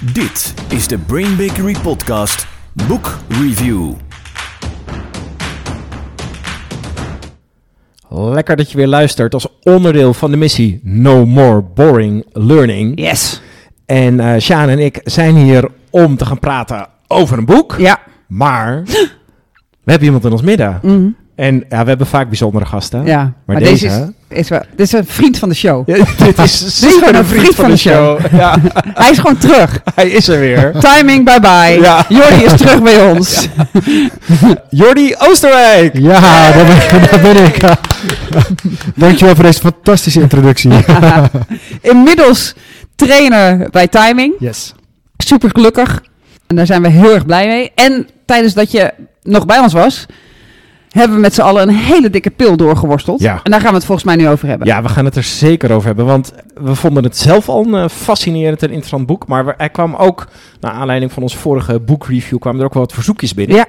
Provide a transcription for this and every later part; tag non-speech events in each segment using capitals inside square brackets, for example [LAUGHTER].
Dit is de Brain Bakery Podcast Book Review. Lekker dat je weer luistert als onderdeel van de missie No More Boring Learning. Yes. En eh Sjaan en ik zijn hier om te gaan praten over een boek. Ja. Maar we hebben iemand in ons midden. En ja, we hebben vaak bijzondere gasten. Ja. Maar, deze, deze... is, is wel, dit is een vriend van de show. Ja, dit is [LAUGHS] zeker een vriend van de show. [LAUGHS] Ja, [LAUGHS] Hij is gewoon terug. hij is er weer. Timing, bye bye. Ja. Jordi is terug bij ons. Jordi Oosterwijk. Ja, daar ben ik. Daar ben ik. Dankjewel voor deze fantastische introductie. Inmiddels trainer bij Timing. Yes. Super gelukkig. En daar zijn we heel erg blij mee. En tijdens dat je nog bij ons was, hebben we met z'n allen een hele dikke pil doorgeworsteld. Ja. En daar gaan we het volgens mij nu over hebben. Ja, we gaan het er zeker over hebben. Want we vonden het zelf al een eh, fascinerend en interessant boek. Maar er kwam ook, naar aanleiding van onze vorige boekreview, kwamen er ook wel wat verzoekjes binnen. Ja.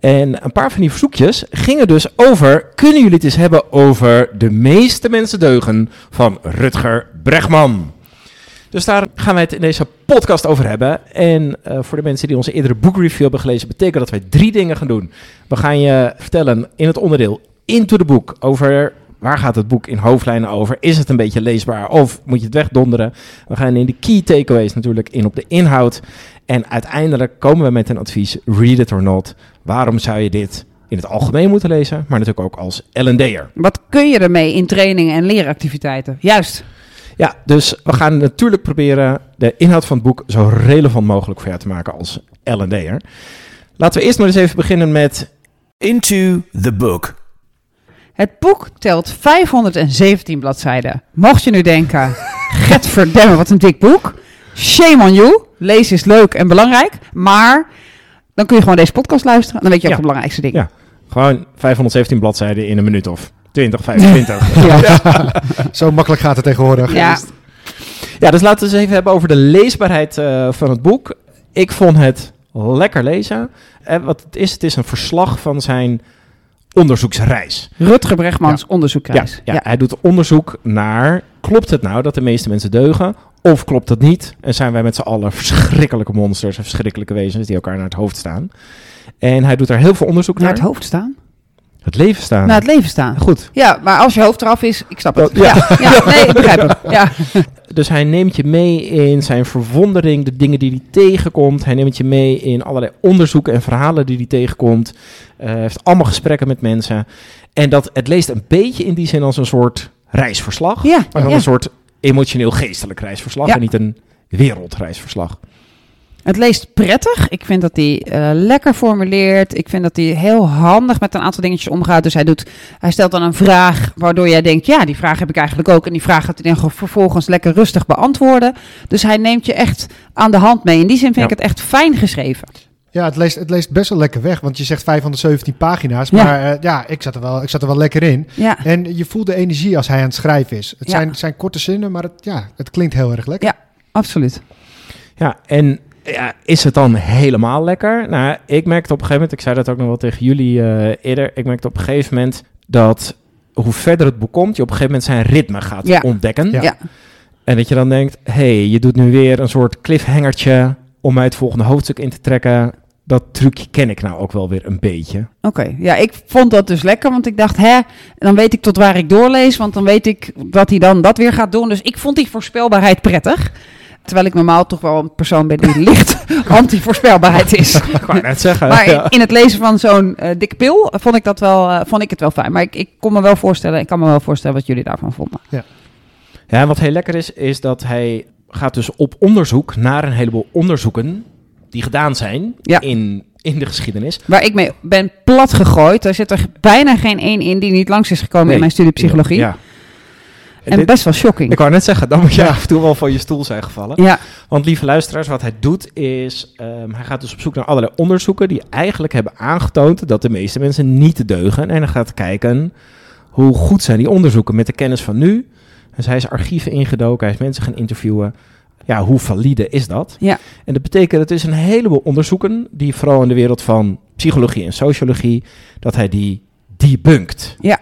En een paar van die verzoekjes gingen dus over... Kunnen jullie het eens hebben over De meeste mensen deugen van Rutger Bregman? Dus daar gaan wij het in deze podcast over hebben. En eh, voor de mensen die onze eerdere boekreview hebben gelezen... betekent dat wij drie dingen gaan doen. We gaan je vertellen in het onderdeel Into the Book... over waar gaat het boek in hoofdlijnen over. Is het een beetje leesbaar of moet je het wegdonderen? We gaan in de key takeaways natuurlijk in op de inhoud. En uiteindelijk komen we met een advies, read it or not. Waarom zou je dit in het algemeen moeten lezen, maar natuurlijk ook als L&D'er? Wat kun je ermee in trainingen en leeractiviteiten? Juist. Ja, dus we gaan natuurlijk proberen de inhoud van het boek zo relevant mogelijk voor jou te maken als L&D'er. Laten we eerst maar eens even beginnen met... Into the Book. Het boek telt 517 bladzijden. Mocht je nu denken, [LAUGHS] get verdemmen, wat een dik boek. Shame on you. Lezen is leuk en belangrijk. Maar dan kun je gewoon deze podcast luisteren. Dan weet je ook Ja. de belangrijkste dingen. Ja. Gewoon 517 bladzijden in een minuut of 20, 25. [LAUGHS] Ja. [LAUGHS] Zo makkelijk gaat het tegenwoordig. Ja. Ja, dus laten we eens even hebben over de leesbaarheid eh, van het boek. Ik vond het lekker lezen. En wat het is, het is een verslag van zijn onderzoeksreis. Rutger Bregmans onderzoekreis. Ja, ja, hij doet onderzoek naar, klopt het nou dat de meeste mensen deugen? Of klopt het niet? En zijn wij met z'n allen verschrikkelijke monsters en verschrikkelijke wezens die elkaar naar het hoofd staan? En hij doet daar heel veel onderzoek Naar naar. het hoofd staan. Het leven staan. Naar het leven staan. Goed. Ja, maar als je hoofd eraf is, ik snap het. Oh, ja. Ja, ja, [LAUGHS] nee, ik begrijp het. Ja. [LAUGHS] Dus hij neemt je mee in zijn verwondering, de dingen die hij tegenkomt. Hij neemt je mee in allerlei onderzoeken en verhalen die hij tegenkomt. Hij heeft allemaal gesprekken met mensen. En dat, het leest een beetje in die zin als een soort reisverslag. Ja, Maar dan ja. een soort emotioneel-geestelijk reisverslag Ja. en niet een wereldreisverslag. Het leest prettig. Ik vind dat hij eh, lekker formuleert. Ik vind dat hij heel handig met een aantal dingetjes omgaat. Dus hij, doet, hij stelt dan een vraag waardoor jij denkt... ja, die vraag heb ik eigenlijk ook. En die vraag gaat hij dan vervolgens lekker rustig beantwoorden. Dus hij neemt je echt aan de hand mee. In die zin vind Ja. ik het echt fijn geschreven. Ja, het leest, het leest best wel lekker weg. Want je zegt 517 pagina's. Ja. Maar eh, ja, ik zat, er wel, ik zat er wel lekker in. Ja, En je voelt de energie als hij aan het schrijven is. Het Ja. zijn, het zijn korte zinnen, maar het, ja, het klinkt heel erg lekker. Ja. absoluut. Ja, en ja, is het dan helemaal lekker? Nou, ik merkte op een gegeven moment, ik zei dat ook nog wel tegen jullie eh, eerder, ik merkte op een gegeven moment dat hoe verder het boek komt, je op een gegeven moment zijn ritme gaat Ja. ontdekken. Ja. Ja. En dat je dan denkt, hé, hey, je doet nu weer een soort cliffhangertje om mij het volgende hoofdstuk in te trekken. Dat trucje ken ik nou ook wel weer een beetje. Oké, ja, ik vond dat dus lekker, want ik dacht, hè, dan weet ik tot waar ik doorlees, want dan weet ik dat hij dan dat weer gaat doen. Dus ik vond die voorspelbaarheid prettig. Terwijl ik normaal toch wel een persoon ben die licht [LAUGHS] anti-voorspelbaarheid is. [LAUGHS] Ik wou net zeggen. Maar ja. in, in het lezen van zo'n eh, dikke pil vond ik, dat wel, eh, vond ik het wel fijn. Maar ik, ik kon me wel voorstellen, ik kan me wel voorstellen wat jullie daarvan vonden. Ja, en wat heel lekker is, is dat hij gaat dus op onderzoek naar een heleboel onderzoeken die gedaan zijn Ja. in, in de geschiedenis. Waar ik mee ben plat gegooid. Er zit er bijna geen één in die niet langs is gekomen Nee. in mijn studie psychologie. Ja. En Dit- best wel shocking. ik wou net zeggen, dan moet je af en toe wel van je stoel zijn gevallen. Ja, Want lieve luisteraars, wat hij doet is, ehm, hij gaat dus op zoek naar allerlei onderzoeken die eigenlijk hebben aangetoond dat de meeste mensen niet deugen. En hij gaat kijken hoe goed zijn die onderzoeken met de kennis van nu. Dus hij is archieven ingedoken, hij is mensen gaan interviewen. Ja, hoe valide is dat? Ja. En dat betekent, het is een heleboel onderzoeken die vooral in de wereld van psychologie en sociologie, dat hij die debunkt. Ja.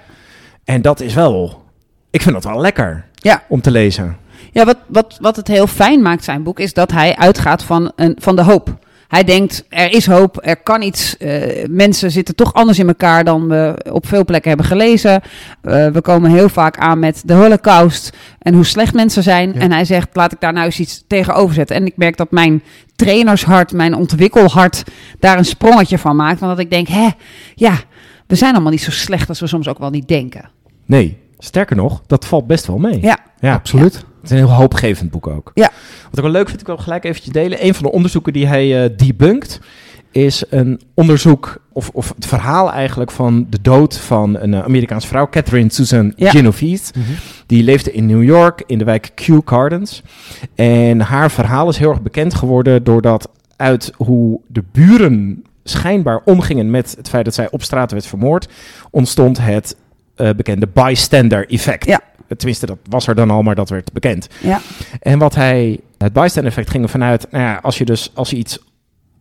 En dat is wel, ik vind dat wel lekker Ja. om te lezen. Ja, wat, wat, wat het heel fijn maakt, zijn boek, is dat hij uitgaat van, een, van de hoop. Hij denkt, er is hoop, er kan iets. eh, mensen zitten toch anders in elkaar dan we op veel plekken hebben gelezen. Eh, we komen heel vaak aan met de holocaust en hoe slecht mensen zijn. Ja. En hij zegt, laat ik daar nou eens iets tegenover zetten. En ik merk dat mijn trainershart, mijn ontwikkelhart daar een sprongetje van maakt. Want dat ik denk, hè, ja, we zijn allemaal niet zo slecht als we soms ook wel niet denken. Nee, sterker nog, dat valt best wel mee. Ja, Ja, Absoluut. Het is een heel hoopgevend boek ook. Ja. Wat ik wel leuk vind, ik wil gelijk eventjes delen. Een van de onderzoeken die hij eh debunkt, is een onderzoek, of, of het verhaal eigenlijk van de dood van een eh, Amerikaanse vrouw, Catherine Susan Ja. Genovese. Die leefde in New York, in de wijk Kew Gardens. En haar verhaal is heel erg bekend geworden doordat uit hoe de buren schijnbaar omgingen met het feit dat zij op straat werd vermoord, ontstond het eh, bekende bystander effect. Ja. Tenminste, dat was er dan al, maar dat werd bekend. ja, En wat hij, het bystander effect ging vanuit, nou ja, als je dus, als je iets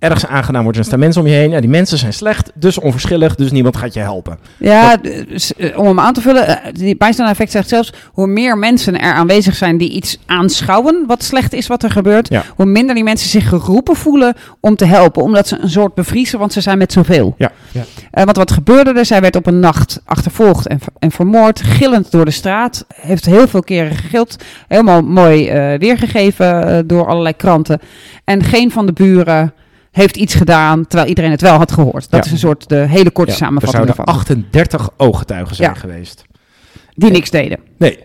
ergens aangedaan wordt, dan staan mensen om je heen. Ja, die mensen zijn slecht, dus onverschillig, dus niemand gaat je helpen. Ja, dus, eh, om hem aan te vullen, eh, die bijstander effect zegt zelfs, hoe meer mensen er aanwezig zijn die iets aanschouwen wat slecht is wat er gebeurt, Ja. hoe minder die mensen zich geroepen voelen om te helpen, omdat ze een soort bevriezen, want ze zijn met zoveel. Ja. Ja. Eh, want wat gebeurde er? Zij werd op een nacht achtervolgd en, en vermoord, gillend door de straat, heeft heel veel keren gegild, helemaal mooi eh, weergegeven door allerlei kranten. En geen van de buren heeft iets gedaan, terwijl iedereen het wel had gehoord. Dat Ja. is een soort de hele korte Ja, er samenvatting zouden ervan. 38 ooggetuigen zijn Ja. geweest. Die niks deden. Nee.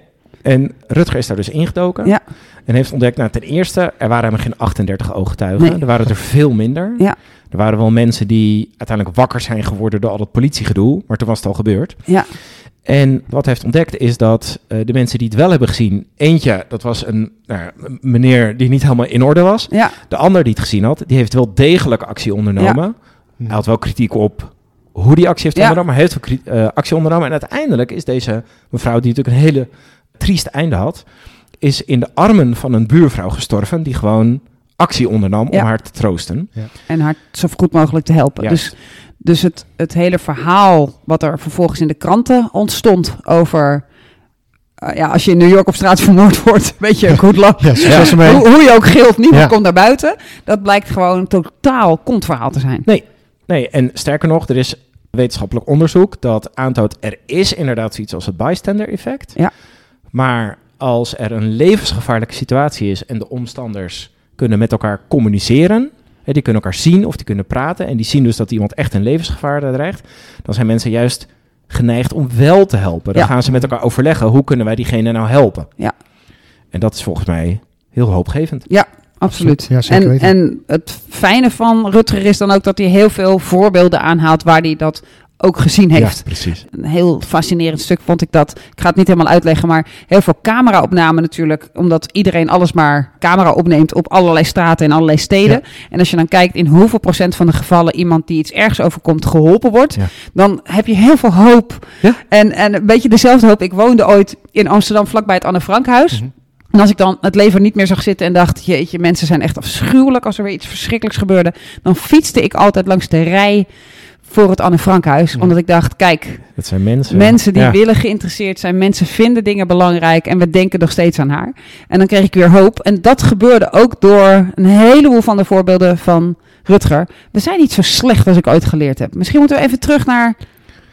En Rutger is daar dus ingedoken. Ja. En heeft ontdekt, nou ten eerste, er waren helemaal geen 38 ooggetuigen. Nee. Er waren er veel minder. Ja. Er waren wel mensen die uiteindelijk wakker zijn geworden door al dat politiegedoe. Maar toen was het al gebeurd. Ja. En wat hij heeft ontdekt is dat eh, de mensen die het wel hebben gezien... Eentje, dat was een nou, meneer die niet helemaal in orde was. Ja, De ander die het gezien had, die heeft wel degelijk actie ondernomen. Hij had wel kritiek op hoe die actie heeft Ja. ondernomen, maar hij heeft wel eh, actie ondernomen. En uiteindelijk is deze mevrouw, die natuurlijk een hele triest einde had, is in de armen van een buurvrouw gestorven die gewoon actie ondernam Ja. om haar te troosten. en haar zo goed mogelijk te helpen. Juist. Dus, dus het, het hele verhaal wat er vervolgens in de kranten ontstond over... eh, ja, als je in New York op straat vermoord wordt, [LAUGHS] weet je, goed luck. Hoe, hoe je ook gilt, niemand Ja. komt naar buiten. Dat blijkt gewoon een totaal kontverhaal te zijn. Nee, en sterker nog, er is wetenschappelijk onderzoek dat aantoont er is inderdaad zoiets als het bystander effect. Ja. Maar als er een levensgevaarlijke situatie is en de omstanders kunnen met elkaar communiceren, hè, die kunnen elkaar zien of die kunnen praten en die zien dus dat iemand echt een levensgevaar dreigt, dan zijn mensen juist geneigd om wel te helpen. Dan Ja. gaan ze met elkaar overleggen, hoe kunnen wij diegene nou helpen? Ja. En dat is volgens mij heel hoopgevend. Absoluut. Ja, zeker en, weten. en het fijne van Rutger is dan ook dat hij heel veel voorbeelden aanhaalt waar hij dat ook gezien heeft. precies. Een heel fascinerend stuk vond ik dat. Ik ga het niet helemaal uitleggen, maar heel veel camera-opnamen natuurlijk. Omdat iedereen alles maar camera opneemt op allerlei straten in allerlei steden. En als je dan kijkt in hoeveel procent van de gevallen iemand die iets ergs overkomt geholpen wordt. Ja. Dan heb je heel veel hoop. Ja. En, en een beetje dezelfde hoop. Ik woonde ooit in Amsterdam vlakbij het Anne Frankhuis. Mhm. En als ik dan het leven niet meer zag zitten en dacht, jeetje, mensen zijn echt afschuwelijk als er weer iets verschrikkelijks gebeurde, dan fietste ik altijd langs de rij voor het Anne Frankhuis. Mhm. Omdat ik dacht, kijk, Dat zijn mensen. mensen die Ja. willen geïnteresseerd zijn, mensen vinden dingen belangrijk en we denken nog steeds aan haar. En dan kreeg ik weer hoop. En dat gebeurde ook door een heleboel van de voorbeelden van Rutger. We zijn niet zo slecht als ik ooit geleerd heb. Misschien moeten we even terug naar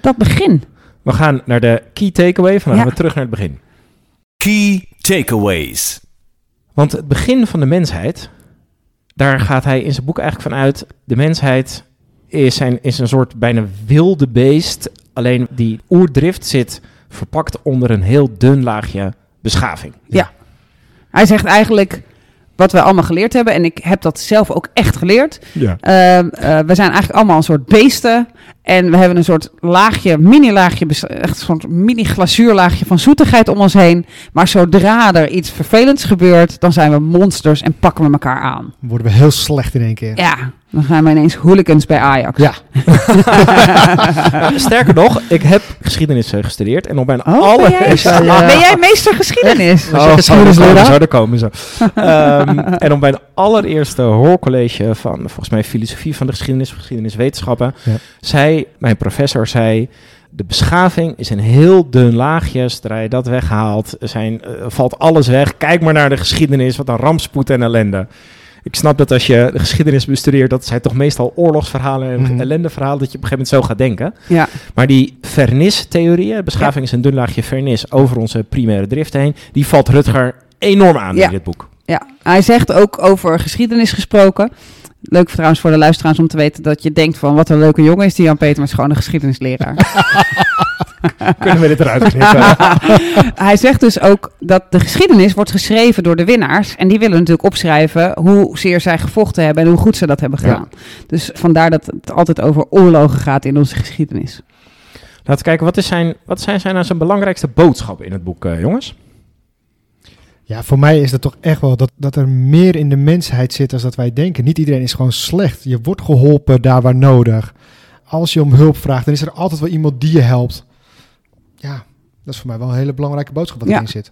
dat begin. We gaan naar de key takeaway. Van dan Ja. gaan we terug naar het begin. Key takeaways. Want het begin van de mensheid, daar gaat hij in zijn boek eigenlijk van uit. De mensheid is, zijn, is een soort bijna wilde beest. Alleen die oerdrift zit verpakt onder een heel dun laagje beschaving. Hij zegt eigenlijk wat we allemaal geleerd hebben. En ik heb dat zelf ook echt geleerd. Ja. Ehm, eh, we zijn eigenlijk allemaal een soort beesten. En we hebben een soort laagje, mini-laagje, echt een soort mini-glazuurlaagje van zoetigheid om ons heen. Maar zodra er iets vervelends gebeurt, dan zijn we monsters en pakken we elkaar aan. Worden we heel slecht in één keer. Ja, dan zijn we ineens hooligans bij Ajax. Ja. [LAUGHS] Sterker nog, ik heb geschiedenis eh, gestudeerd. En op mijn Oh, alle... ben, jij, Ja, ja. ben jij meester geschiedenis? Je Oh, geschiedenisleraar? Zo, daar komen ze. [LAUGHS] Ehm, en op mijn allereerste hoorcollege van volgens mij filosofie van de geschiedenis, geschiedeniswetenschappen, Ja. zei mijn professor zei, de beschaving is een heel dun laagje. Zodra je dat weghaalt, zijn, eh, valt alles weg. Kijk maar naar de geschiedenis, wat een rampspoed en ellende. Ik snap dat als je de geschiedenis bestudeert, dat zijn toch meestal oorlogsverhalen en Mhm. ellendeverhalen, dat je op een gegeven moment zo gaat denken. Ja, Maar die vernis-theorieën, beschaving is een dun laagje vernis over onze primaire drift heen, die valt Rutger enorm aan in dit boek. ja. Hij zegt ook over geschiedenis gesproken. Leuk trouwens voor de luisteraars om te weten dat je denkt van wat een leuke jongen is die Jan Peter, maar is gewoon een geschiedenisleraar. [LAUGHS] Kunnen we dit eruit knippen? [LAUGHS] Hij zegt dus ook dat de geschiedenis wordt geschreven door de winnaars. En die willen natuurlijk opschrijven hoezeer zij gevochten hebben en hoe goed ze dat hebben gedaan. Dus vandaar dat het altijd over oorlogen gaat in onze geschiedenis. Laten we kijken, wat, is zijn, wat zijn, zijn nou zijn belangrijkste boodschappen in het boek, eh, jongens? Ja, voor mij is dat toch echt wel dat, dat er meer in de mensheid zit dan dat wij denken. Niet iedereen is gewoon slecht. Je wordt geholpen daar waar nodig. Als je om hulp vraagt, dan is er altijd wel iemand die je helpt. Ja, dat is voor mij wel een hele belangrijke boodschap wat Ja. erin zit.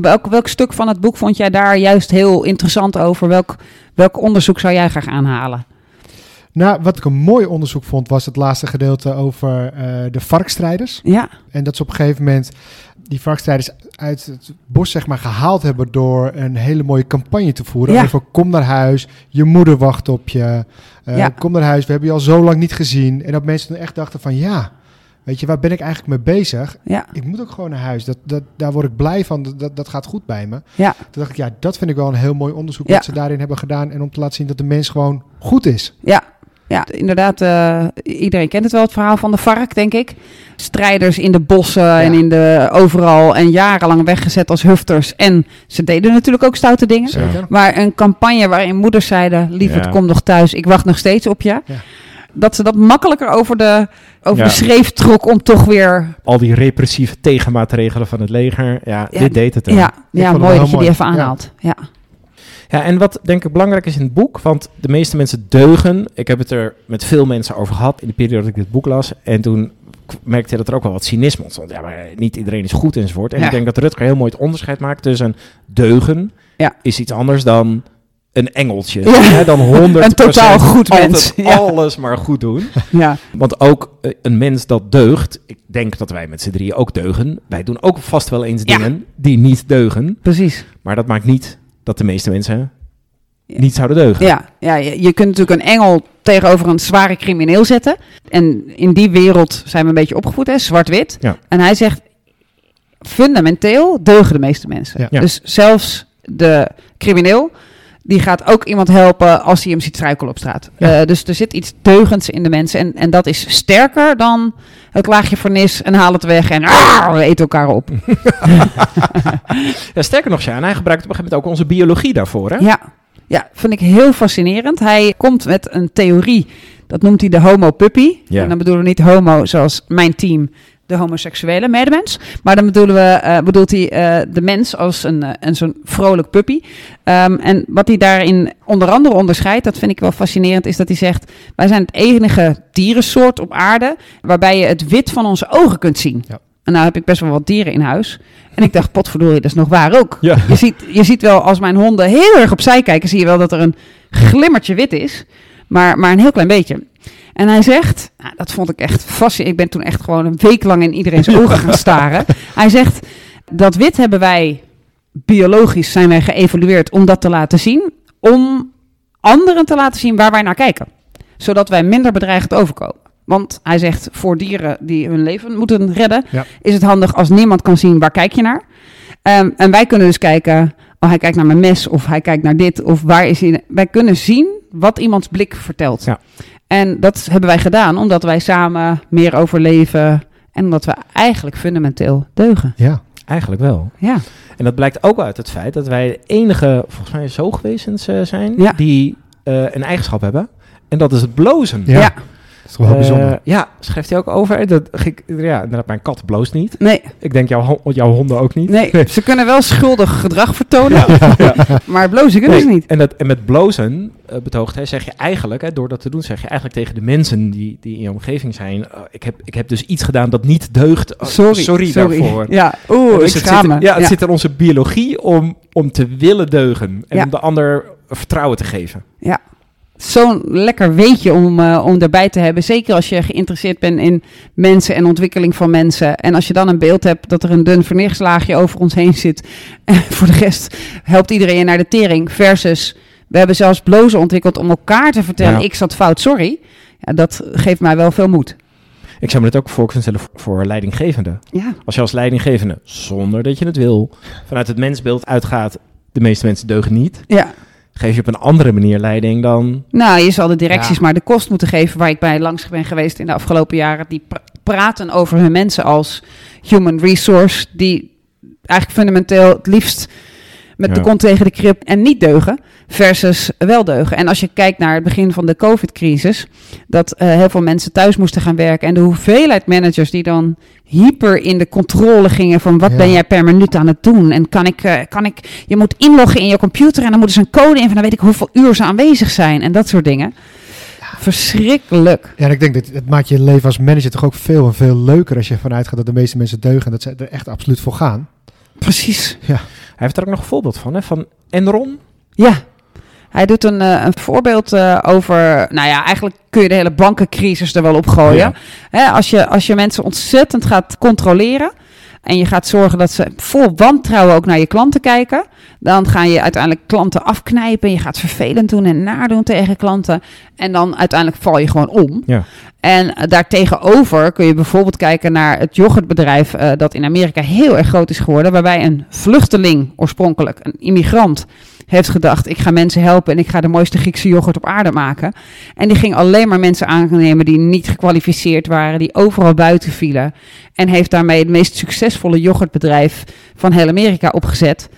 Welk, welk stuk van het boek vond jij daar juist heel interessant over? Welk, welk onderzoek zou jij graag aanhalen? Nou, wat ik een mooi onderzoek vond, was het laatste gedeelte over eh, de varkstrijders. Ja, En dat ze op een gegeven moment die varkstrijders uit het bos zeg maar, gehaald hebben door een hele mooie campagne te voeren. Ja. Over kom naar huis, je moeder wacht op je. Eh, Ja. Kom naar huis, we hebben je al zo lang niet gezien. En dat mensen toen echt dachten van ja, weet je, waar ben ik eigenlijk mee bezig? ja, Ik moet ook gewoon naar huis. Dat, dat, daar word ik blij van. Dat- Dat, gaat goed bij me. ja. Toen dacht ik, ja, dat vind ik wel een heel mooi onderzoek wat ze daarin hebben gedaan. En om te laten zien dat de mens gewoon goed is. Ja, ja inderdaad. eh, iedereen kent het wel, het verhaal van de vark, denk ik. Strijders in de bossen en in de overal en jarenlang weggezet als hufters. En ze deden natuurlijk ook stoute dingen. Zeker. Maar een campagne waarin moeders zeiden: Lieverd, Ja. kom nog thuis, ik wacht nog steeds op je. Ja. Dat ze dat makkelijker over de, over Ja. de schreef trok om toch weer. Al die repressieve tegenmaatregelen van het leger, ja, Ja, dit deed het. hè. Ja, ja het mooi dat je die even aanhaalt. Ja. Ja, en wat denk ik belangrijk is in het boek, want de meeste mensen deugen. Ik heb het er met veel mensen over gehad in de periode dat ik dit boek las. En toen merkte je dat er ook wel wat cynisme ontstond. Ja, maar niet iedereen is goed enzovoort. En Ja. ik denk dat Rutger heel mooi het onderscheid maakt tussen deugen Ja. is iets anders dan een engeltje. Ja. Hè, dan 100 [LAUGHS] Een totaal goed mens. Ja. alles maar goed doen. Ja. Want ook eh, een mens dat deugt, ik denk dat wij met z'n drieën ook deugen. Wij doen ook vast wel eens dingen die niet deugen. precies. Maar dat maakt niet dat de meeste mensen niet zouden deugen. Ja, ja je, kunt natuurlijk een engel tegenover een zware crimineel zetten. En in die wereld zijn we een beetje opgevoed, hè, zwart-wit. Ja. En hij zegt, fundamenteel deugen de meeste mensen. Ja. Dus zelfs de crimineel, die gaat ook iemand helpen als hij hem ziet struikelen op straat. Ja. Eh, dus er zit iets deugends in de mensen. En, en dat is sterker dan het laagje vernis en haal het weg en ah, we eten elkaar op. [LAUGHS] Ja, sterker nog, Sjaan, hij gebruikt op een gegeven moment ook onze biologie daarvoor. Hè? Ja, ja, vind ik heel fascinerend. Hij komt met een theorie, dat noemt hij de homo puppy. Ja. En dan bedoelen we niet homo zoals mijn team, de homoseksuele medemens. Maar dan bedoelen we, eh, bedoelt hij eh, de mens als een, eh, een zo'n vrolijk puppy. Ehm, en wat hij daarin onder andere onderscheidt, dat vind ik wel fascinerend, is dat hij zegt... wij zijn het enige dierensoort op aarde waarbij je het wit van onze ogen kunt zien. Ja. En nou heb ik best wel wat dieren in huis. En ik dacht, potverdorie, dat is nog waar ook. Ja. Je ziet, je ziet wel, als mijn honden heel erg opzij kijken, zie je wel dat er een glimmertje wit is. Maar, maar een heel klein beetje. En hij zegt, nou, dat vond ik echt fascinerend. Ik ben toen echt gewoon een week lang in iedereen's ogen gaan staren. [LAUGHS] Hij zegt, dat wit hebben wij, biologisch zijn wij geëvolueerd om dat te laten zien. Om anderen te laten zien waar wij naar kijken. Zodat wij minder bedreigend overkomen. Want hij zegt, voor dieren die hun leven moeten redden, Ja. is het handig als niemand kan zien waar kijk je naar. Ehm, en wij kunnen dus kijken, oh hij kijkt naar mijn mes of hij kijkt naar dit of waar is hij. Wij kunnen zien wat iemands blik vertelt. Ja. En dat hebben wij gedaan omdat wij samen meer overleven en omdat we eigenlijk fundamenteel deugen. Ja. Eigenlijk wel. Ja, En dat blijkt ook uit het feit dat wij de enige, volgens mij, zoogwezens eh, zijn Ja. die eh, een eigenschap hebben. En dat is het blozen. Ja. ja. Dat is toch wel Eh, bijzonder. ja, schrijft hij ook over. Dat, ik, ja, inderdaad, mijn kat bloost niet. nee, Ik denk jouw, jouw honden ook niet. nee, ze kunnen wel schuldig gedrag vertonen, Ja, ja. maar blozen kunnen Nee, ze niet. En, dat, en met blozen, eh, betoogt hij, zeg je eigenlijk, hè, door dat te doen, zeg je eigenlijk tegen de mensen die, die in je omgeving zijn, eh, ik, heb, ik heb dus iets gedaan dat niet deugt. Eh, Sorry, daarvoor. Ja, oeh, Dus ik het schaam zit, me. ja, het zit in onze biologie om, om te willen deugen en Ja. om de ander vertrouwen te geven. Ja. Zo'n lekker weetje om, eh, om erbij te hebben. Zeker als je geïnteresseerd bent in mensen en ontwikkeling van mensen. En als je dan een beeld hebt dat er een dun vernichtslaagje over ons heen zit. [LAUGHS] En voor de rest helpt iedereen je naar de tering. Versus, we hebben zelfs blozen ontwikkeld om elkaar te vertellen: Ja. ik zat fout, sorry. Ja, dat geeft mij wel veel moed. Ik zou me dit ook voor kunnen stellen voor leidinggevenden. Ja, Als je als leidinggevende, zonder dat je het wil, vanuit het mensbeeld uitgaat, de meeste mensen deugen niet, ja. Geef je op een andere manier leiding dan... Nou, je zal de directies Ja. maar de kost moeten geven waar ik bij langs ben geweest in de afgelopen jaren. Die pra- praten over hun mensen als human resource, die eigenlijk fundamenteel het liefst met Ja. de kont tegen de krip en niet deugen, versus wel deugen. En als je kijkt naar het begin van de COVID-crisis, dat eh, heel veel mensen thuis moesten gaan werken en de hoeveelheid managers die dan hyper in de controle gingen van wat Ja. ben jij per minuut aan het doen en kan ik, eh, kan ik, je moet inloggen in je computer en dan moeten ze een code in van dan weet ik hoeveel uur ze aanwezig zijn en dat soort dingen. Verschrikkelijk. Ja, en ik denk dat het maakt je leven als manager toch ook veel en veel leuker als je ervan uitgaat dat de meeste mensen deugen en dat ze er echt absoluut voor gaan. Precies. Hij heeft er ook nog een voorbeeld van, hè? Van Enron. Ja. Hij doet een, eh, een voorbeeld eh, over. Nou ja, eigenlijk kun je de hele bankencrisis er wel op gooien. Ja. Hè, als, je, als je mensen ontzettend gaat controleren. En je gaat zorgen dat ze vol wantrouwen ook naar je klanten kijken. Dan ga je uiteindelijk klanten afknijpen. Je gaat vervelend doen en nadoen tegen klanten. En dan uiteindelijk val je gewoon om. Ja. En eh, daartegenover kun je bijvoorbeeld kijken naar het yoghurtbedrijf eh, dat in Amerika heel erg groot is geworden. Waarbij een vluchteling oorspronkelijk, een immigrant, heeft gedacht: ik ga mensen helpen en ik ga de mooiste Griekse yoghurt op aarde maken. En die ging alleen maar mensen aannemen die niet gekwalificeerd waren, die overal buiten vielen. En heeft daarmee het meest succesvolle yoghurtbedrijf van heel Amerika opgezet.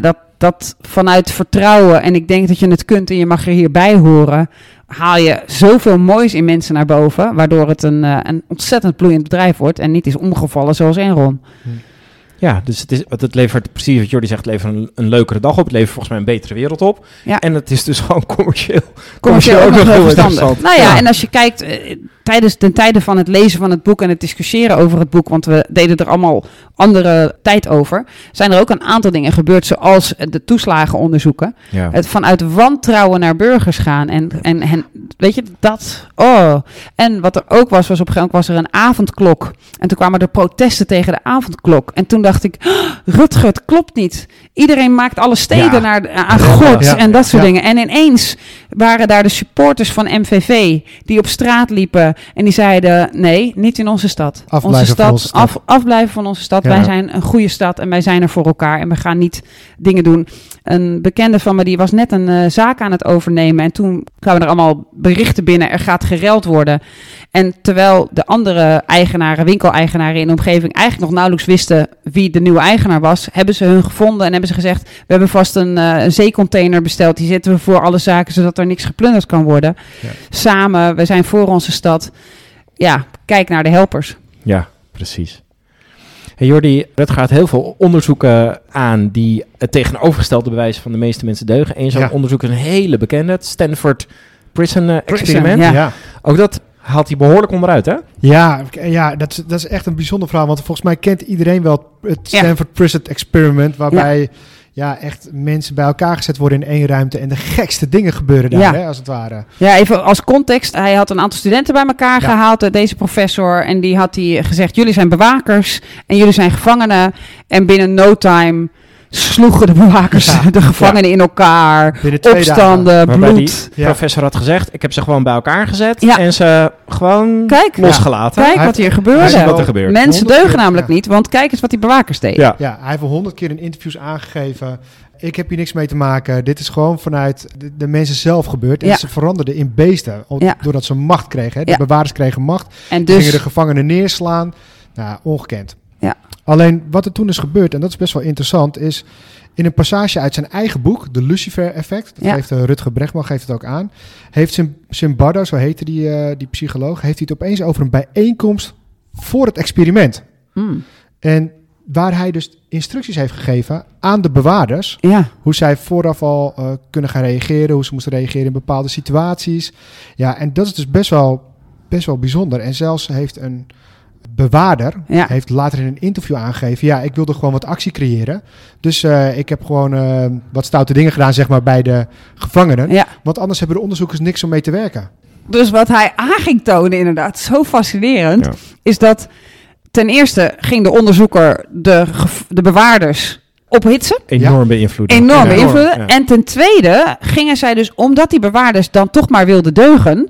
Dat, dat vanuit vertrouwen, en ik denk dat je het kunt en je mag er hierbij horen, haal je zoveel moois in mensen naar boven, waardoor het een, eh, een ontzettend bloeiend bedrijf wordt en niet is omgevallen zoals Enron. Ja, dus het, is, wat het levert, precies wat Jordi zegt, het levert een, een leukere dag op. Het levert volgens mij een betere wereld op. Ja. En het is dus [LAUGHS] gewoon commercieel. commercieel ook nog heel verstandig. Nou ja, Ja. en als je kijkt, eh, tijdens ten tijde van het lezen van het boek en het discussiëren over het boek, want we deden er allemaal andere tijd over, zijn er ook een aantal dingen gebeurd, zoals de toeslagenonderzoeken. Ja. Het vanuit wantrouwen naar burgers gaan. En, en, en weet je, dat. Oh. En wat er ook was, was op een gegeven moment was er een avondklok. En toen kwamen er protesten tegen de avondklok. En toen dacht ik, "Oh, Rutger, het klopt niet. Iedereen maakt alle steden Ja. naar, aan Ja. God Ja. en dat soort dingen. En ineens waren daar de supporters van MVV die op straat liepen. En die zeiden, nee, niet in onze stad. Afblijven onze van stad, onze stad. Af, afblijven van onze stad. Wij zijn een goede stad en wij zijn er voor elkaar. En we gaan niet dingen doen. Een bekende van me die was net een eh, zaak aan het overnemen. En toen kwamen er allemaal berichten binnen. Er gaat gereld worden. En terwijl de andere eigenaren, winkeleigenaren in de omgeving eigenlijk nog nauwelijks wisten wie de nieuwe eigenaar was, hebben ze hun gevonden en hebben ze gezegd: We hebben vast een, eh, een zeecontainer besteld. Die zetten we voor alle zaken zodat er niks geplunderd kan worden. Ja. Samen, we zijn voor onze stad. Ja, kijk naar de helpers. Ja, precies. Hey Jordi, het gaat heel veel onderzoeken aan die het tegenovergestelde bewijs van de meeste mensen deugen. Eén zo'n Ja. onderzoek is een hele bekende, het Stanford Prison eh, Experiment. ja. ja. Ook dat haalt hij behoorlijk onderuit, hè? Ja, ja dat, is, dat is echt een bijzonder verhaal. Want volgens mij kent iedereen wel het Ja. Stanford Prison Experiment. Waarbij ja. echt mensen bij elkaar gezet worden in één ruimte. En de gekste dingen gebeuren daar, Ja. hè, als het ware. Ja, even als context. Hij had een aantal studenten bij elkaar Ja. gehaald, eh, deze professor. En die had hij gezegd, jullie zijn bewakers en jullie zijn gevangenen. En binnen no time sloegen de bewakers Ja. de gevangenen in elkaar. Binnen twee Opstanden, bloed. Ja. professor had gezegd, ik heb ze gewoon bij elkaar gezet Ja. en ze gewoon Kijk. losgelaten. Kijk wat hier gebeurde. Wat er gebeurt. Mensen deugen keer, namelijk ja. niet, want kijk eens wat die bewakers deden. Ja. Ja, hij heeft al honderd keer in interviews aangegeven. Ik heb hier niks mee te maken. Dit is gewoon vanuit de, de mensen zelf gebeurd. En Ja. ze veranderden in beesten. Doordat ze macht kregen. Hè. De Ja. bewaarders kregen macht. En Gingen de dus, gevangenen neerslaan. Nou, ongekend. Ja. Alleen wat er toen is gebeurd, en dat is best wel interessant, is in een passage uit zijn eigen boek, de Lucifer-effect, dat Ja. geeft uh, Rutger Bregman geeft het ook aan, heeft Sim- Simbardo, zo heette die, eh, die psycholoog, heeft hij het opeens over een bijeenkomst voor het experiment. Hmm, En waar hij dus instructies heeft gegeven aan de bewaarders, ja, hoe zij vooraf al eh, kunnen gaan reageren, hoe ze moesten reageren in bepaalde situaties. Ja, en dat is dus best wel, best wel bijzonder. En zelfs heeft een bewaarder Ja. heeft later in een interview aangegeven... ja, ik wilde gewoon wat actie creëren. Dus eh, ik heb gewoon eh, wat stoute dingen gedaan, zeg maar, bij de gevangenen. Ja. Want anders hebben de onderzoekers niks om mee te werken. Dus wat hij aan ging tonen, inderdaad, zo fascinerend, Ja. is dat ten eerste ging de onderzoeker de, de bewaarders ophitsen. Enorm beïnvloeden. Enorm beïnvloeden. Ja. En ten tweede gingen zij dus, omdat die bewaarders dan toch maar wilden deugen,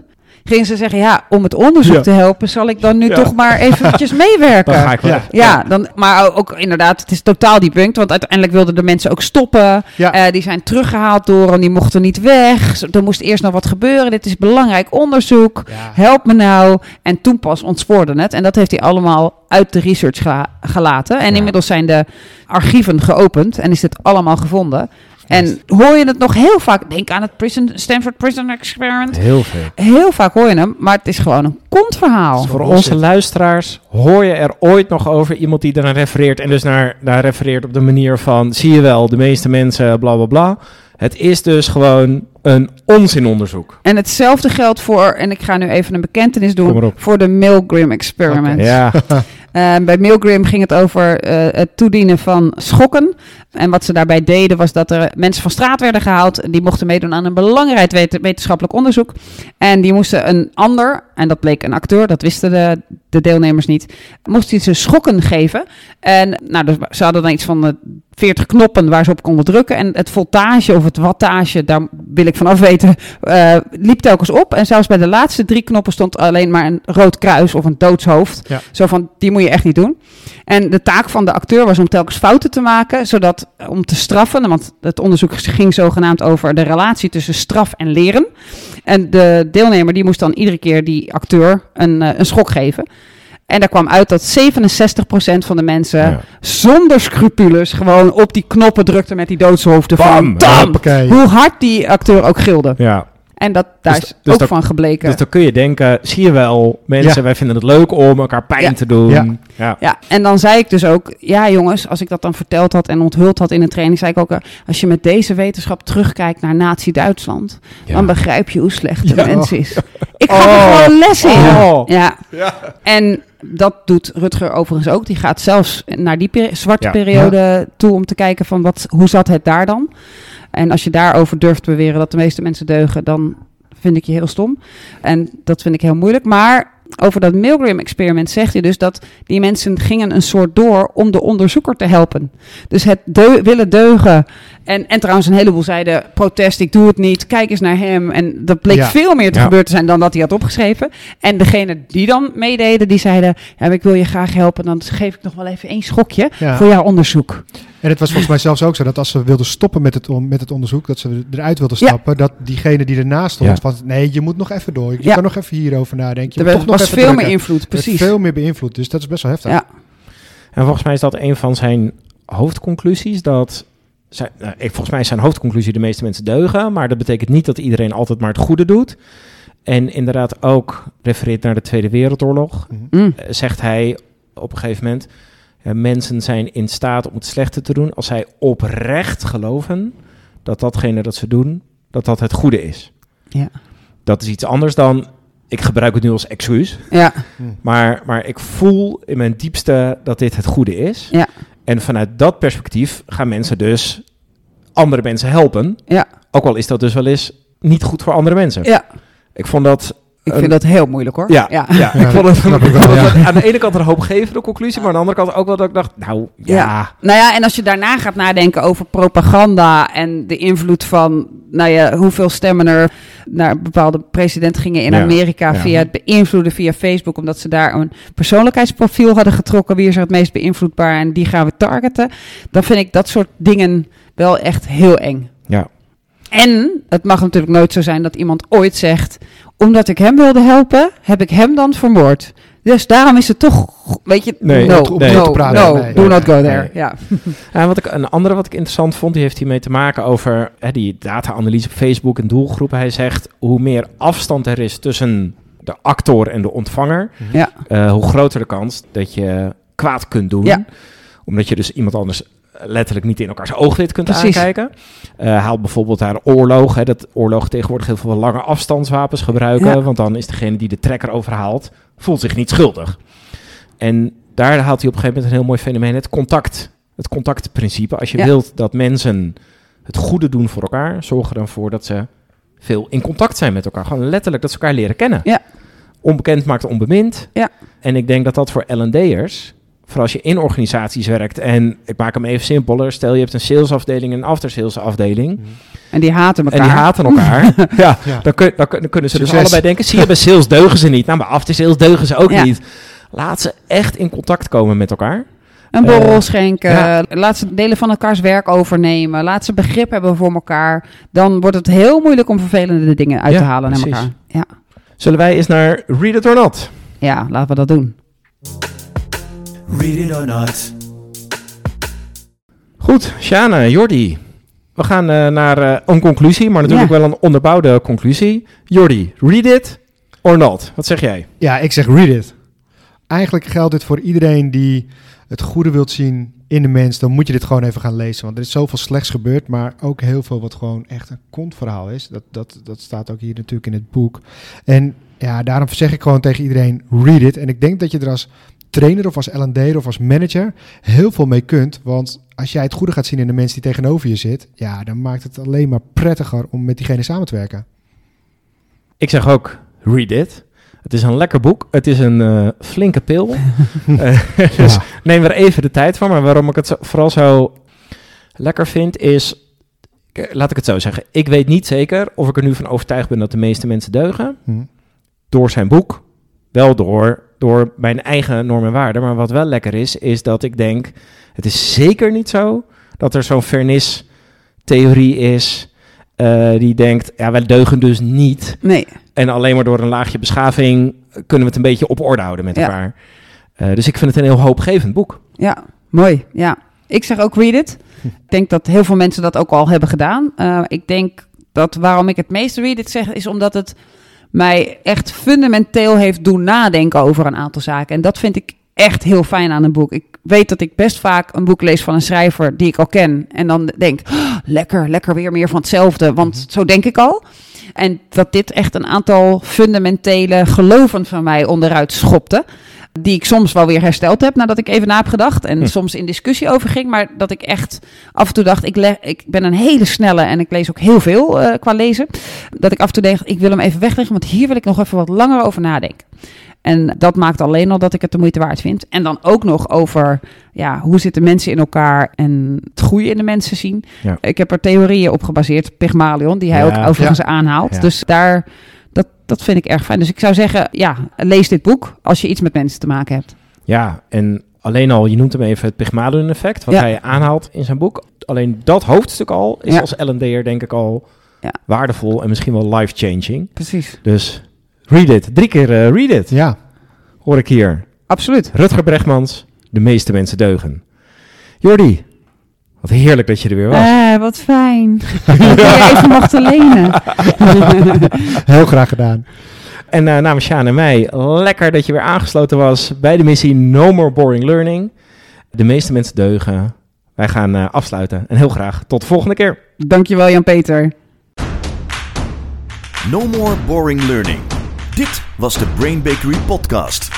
gingen ze zeggen, ja, om het onderzoek Ja. te helpen, zal ik dan nu Ja. toch maar eventjes [LAUGHS] meewerken. Dan ga ik wel. Ja. Ja, dan, maar ook inderdaad, het is totaal debunked. Want uiteindelijk wilden de mensen ook stoppen. Ja. Eh, die zijn teruggehaald door en die mochten niet weg. Er moest eerst nog wat gebeuren. Dit is belangrijk onderzoek. Ja. Help me nou. En toen pas ontspoorde het. En dat heeft hij allemaal uit de research gela- gelaten. En Ja. inmiddels zijn de archieven geopend en is dit allemaal gevonden. En hoor je het nog heel vaak, denk aan het prison, Stanford Prison Experiment. Heel veel. Heel vaak hoor je hem, maar het is gewoon een kontverhaal. Voor onze luisteraars, hoor je er ooit nog over iemand die ernaar refereert en dus naar, naar refereert op de manier van, zie je wel, de meeste mensen, bla bla bla. Het is dus gewoon een onzinonderzoek. En hetzelfde geldt voor, en ik ga nu even een bekentenis doen, voor de Milgram Experiment. Ja, [LAUGHS] Eh, bij Milgram ging het over eh, het toedienen van schokken. En wat ze daarbij deden was dat er mensen van straat werden gehaald. Die mochten meedoen aan een belangrijk wet- wetenschappelijk onderzoek. En die moesten een ander, en dat bleek een acteur, dat wisten de, de deelnemers niet, moesten ze schokken geven. En nou, dus ze hadden dan iets van eh, 40 knoppen waar ze op konden drukken. En het voltage of het wattage, daar wil ik vanaf weten, eh, liep telkens op. En zelfs bij de laatste drie knoppen stond alleen maar een rood kruis of een doodshoofd. Ja. Zo van, die moet je echt niet doen. En de taak van de acteur was om telkens fouten te maken, zodat om te straffen, want het onderzoek ging zogenaamd over de relatie tussen straf en leren. En de deelnemer die moest dan iedere keer die acteur een, eh, een schok geven. En daar kwam uit dat 67% van de mensen Ja. zonder scrupules gewoon op die knoppen drukte met die doodshoofden Bam! van. Hoe hard die acteur ook gilde. ja. En dat, daar Dus- is dus ook dat- van gebleken. Dus dan kun je denken, zie je wel, mensen, Ja. wij vinden het leuk om elkaar pijn Ja. te doen. Ja. Ja. Ja, en dan zei ik dus ook, ja jongens, als ik dat dan verteld had en onthuld had in een training, zei ik ook, eh, als je met deze wetenschap terugkijkt naar Nazi-Duitsland, Ja. dan begrijp je hoe slecht de Ja. mens is. [LAUGHS] Ik ga Oh. er gewoon les in. Oh. Ja. En dat doet Rutger overigens ook. Die gaat zelfs naar die peri- zwarte Ja. periode toe om te kijken van wat, hoe zat het daar dan. En als je daarover durft te beweren dat de meeste mensen deugen, dan vind ik je heel stom. En dat vind ik heel moeilijk. Maar over dat Milgram-experiment zegt hij dus dat die mensen gingen een soort door om de onderzoeker te helpen. Dus het deu- willen deugen. En, en trouwens, een heleboel zeiden: protest, ik doe het niet. Kijk eens naar hem. En dat bleek Ja. veel meer te Ja. gebeuren te zijn dan dat hij had opgeschreven. En degene die dan meededen, die zeiden: ja, ik wil je graag helpen. Dan geef ik nog wel even één schokje Ja. voor jouw onderzoek. En het was volgens mij zelfs ook zo dat als ze wilden stoppen met het, on- met het onderzoek, dat ze eruit wilden Ja. stappen, dat diegene die ernaast stond, Ja. van nee, je moet nog even door. Je Ja. kan nog even hierover nadenken. Je Er nog was even veel drukken. meer invloed, Er precies. veel meer beïnvloed, dus dat is best wel heftig. Ja. En volgens mij is dat een van zijn hoofdconclusies. Dat zijn, nou, ik, volgens mij is zijn hoofdconclusie de meeste mensen deugen. Maar dat betekent niet dat iedereen altijd maar het goede doet. En inderdaad ook refereert naar de Tweede Wereldoorlog. Mhm. Mm. eh, zegt hij op een gegeven moment... ja, mensen zijn in staat om het slechte te doen... als zij oprecht geloven dat datgene dat ze doen... dat dat het goede is. Ja. Dat is iets anders dan... ik gebruik het nu als excuus... Ja. Maar, maar ik voel in mijn diepste dat dit het goede is. Ja. En vanuit dat perspectief gaan mensen dus andere mensen helpen. Ja. Ook al is dat dus wel eens niet goed voor andere mensen. ja, Ik vond dat... ik een- vind dat heel moeilijk hoor. Ja, ja. ja. ik vond het, ik wel, ja. aan de ene kant een hoopgevende conclusie, maar aan de andere kant ook wel dat ik dacht, nou ja, Ja. Nou ja, en als je daarna gaat nadenken over propaganda en de invloed van, nou ja, hoeveel stemmen er naar een bepaalde president gingen in Ja. Amerika Ja. via het beïnvloeden via Facebook, omdat ze daar een persoonlijkheidsprofiel hadden getrokken. Wie is er het meest beïnvloedbaar en die gaan we targeten. Dan vind ik dat soort dingen wel echt heel eng. ja. En het mag natuurlijk nooit zo zijn dat iemand ooit zegt: omdat ik hem wilde helpen, heb ik hem dan vermoord. Dus daarom is het toch, weet je, Nee, no, nee. no, te praten, no, nee. do not go there. Nee. [LAUGHS] Ja. En wat ik, een andere wat ik interessant vond, die heeft hiermee te maken over hè, die data-analyse op Facebook en doelgroepen. Hij zegt, hoe meer afstand er is tussen de actor en de ontvanger, Ja. eh, hoe groter de kans dat je kwaad kunt doen. Ja. Omdat je dus iemand anders letterlijk niet in elkaars oogwit kunt Precies. aankijken. Eh haalt bijvoorbeeld daar oorlog. Hè, dat oorlog tegenwoordig heel veel lange afstandswapens gebruiken. Ja. Want dan is degene die de trekker overhaalt, voelt zich niet schuldig. En daar haalt hij op een gegeven moment een heel mooi fenomeen, het contact. Het contactprincipe. Als je Ja. wilt dat mensen het goede doen voor elkaar, zorg er dan voor dat ze veel in contact zijn met elkaar. Gewoon letterlijk dat ze elkaar leren kennen. Ja. Onbekend maakt onbemind. Ja. En ik denk dat dat voor L&D'ers, vooral als je in organisaties werkt, en ik maak hem even simpeler, stel je hebt een salesafdeling en een aftersalesafdeling, En die haten elkaar. en die haten elkaar, [LAUGHS] ja, Ja. dan, kun, dan, kun- dan kunnen ze dus allebei denken, zie je, bij sales deugen ze niet. Nou, bij aftersales deugen ze ook Ja. niet. Laat ze echt in contact komen met elkaar. Een borrel Eh, schenken. ja. Laat ze delen van elkaars werk overnemen. Laat ze begrip hebben voor elkaar. Dan wordt het heel moeilijk om vervelende dingen uit Ja, te halen naar precies. elkaar. Ja. Zullen wij eens naar Read It or Not? ja, laten we dat doen. Read it or not. Goed, Shana, Jordi. We gaan eh, naar eh, een conclusie, maar natuurlijk Ja. wel een onderbouwde conclusie. Jordi, read it or not? Wat zeg jij? Ja, ik zeg read it. Eigenlijk geldt dit voor iedereen die het goede wilt zien in de mens. Dan moet je dit gewoon even gaan lezen. Want er is zoveel slechts gebeurd, maar ook heel veel wat gewoon echt een kontverhaal is. Dat, dat, dat staat ook hier natuurlijk in het boek. En ja, daarom zeg ik gewoon tegen iedereen, read it. En ik denk dat je er als trainer of als L&D'er of als manager heel veel mee kunt. Want als jij het goede gaat zien in de mens die tegenover je zit, ja, dan maakt het alleen maar prettiger om met diegene samen te werken. Ik zeg ook, read it. Het is een lekker boek. Het is een eh, flinke pil. [LAUGHS] Eh, [LAUGHS] dus Ja. neem er even de tijd voor. Maar waarom ik het zo- vooral zo lekker vind is... Laat ik het zo zeggen. Ik weet niet zeker of ik er nu van overtuigd ben dat de meeste mensen deugen. Hm. Door zijn boek. Wel door, door mijn eigen normen en waarden. Maar wat wel lekker is, is dat ik denk... Het is zeker niet zo dat er zo'n vernis-theorie is... eh, die denkt, ja, wij deugen dus niet. Nee. En alleen maar door een laagje beschaving kunnen we het een beetje op orde houden met Ja. elkaar. Eh, dus ik vind het een heel hoopgevend boek. Ja, mooi. Ja. Ik zeg ook read it. Ik denk dat heel veel mensen dat ook al hebben gedaan. Eh, ik denk dat waarom ik het meest read it zeg, is omdat het mij echt fundamenteel heeft doen nadenken over een aantal zaken. En dat vind ik echt heel fijn aan een boek. Ik weet dat ik best vaak een boek lees van een schrijver die ik al ken. En dan denk, "Oh, lekker, lekker weer meer van hetzelfde. Want zo denk ik al. En dat dit echt een aantal fundamentele geloven van mij onderuit schopte. Die ik soms wel weer hersteld heb nadat ik even na heb gedacht. En Hm. soms in discussie over ging. Maar dat ik echt af en toe dacht, ik, ik ben een hele snelle en ik lees ook heel veel eh, qua lezen. Dat ik af en toe denk, ik wil hem even wegleggen. Want hier wil ik nog even wat langer over nadenken. En dat maakt alleen al dat ik het de moeite waard vind. En dan ook nog over ja, hoe zitten mensen in elkaar en het groeien in de mensen zien. Ja. Ik heb er theorieën op gebaseerd, Pygmalion, die hij Ja, ook overigens aanhaalt. Dus daar, dat, vind ik erg fijn. Dus ik zou zeggen, ja, lees dit boek als je iets met mensen te maken hebt. Ja, en alleen al, je noemt hem even het Pygmalion-effect, wat Ja. hij aanhaalt in zijn boek. Alleen dat hoofdstuk al is Ja. als L&D'er denk ik al Ja. waardevol en misschien wel life-changing. Precies. Dus read it. Drie keer eh, read it, Ja, hoor ik hier. Absoluut. Rutger Bregmans, de meeste mensen deugen. Jordi, wat heerlijk dat je er weer was. Eh, wat fijn. [LAUGHS] dat ik je even mocht lenen. [LAUGHS] heel graag gedaan. En eh, namens Sjaan en mij, lekker dat je weer aangesloten was bij de missie No More Boring Learning. De meeste mensen deugen. Wij gaan eh, afsluiten en heel graag tot de volgende keer. Dankjewel Jan-Peter. No more boring learning. Dit was de Brain Bakery podcast.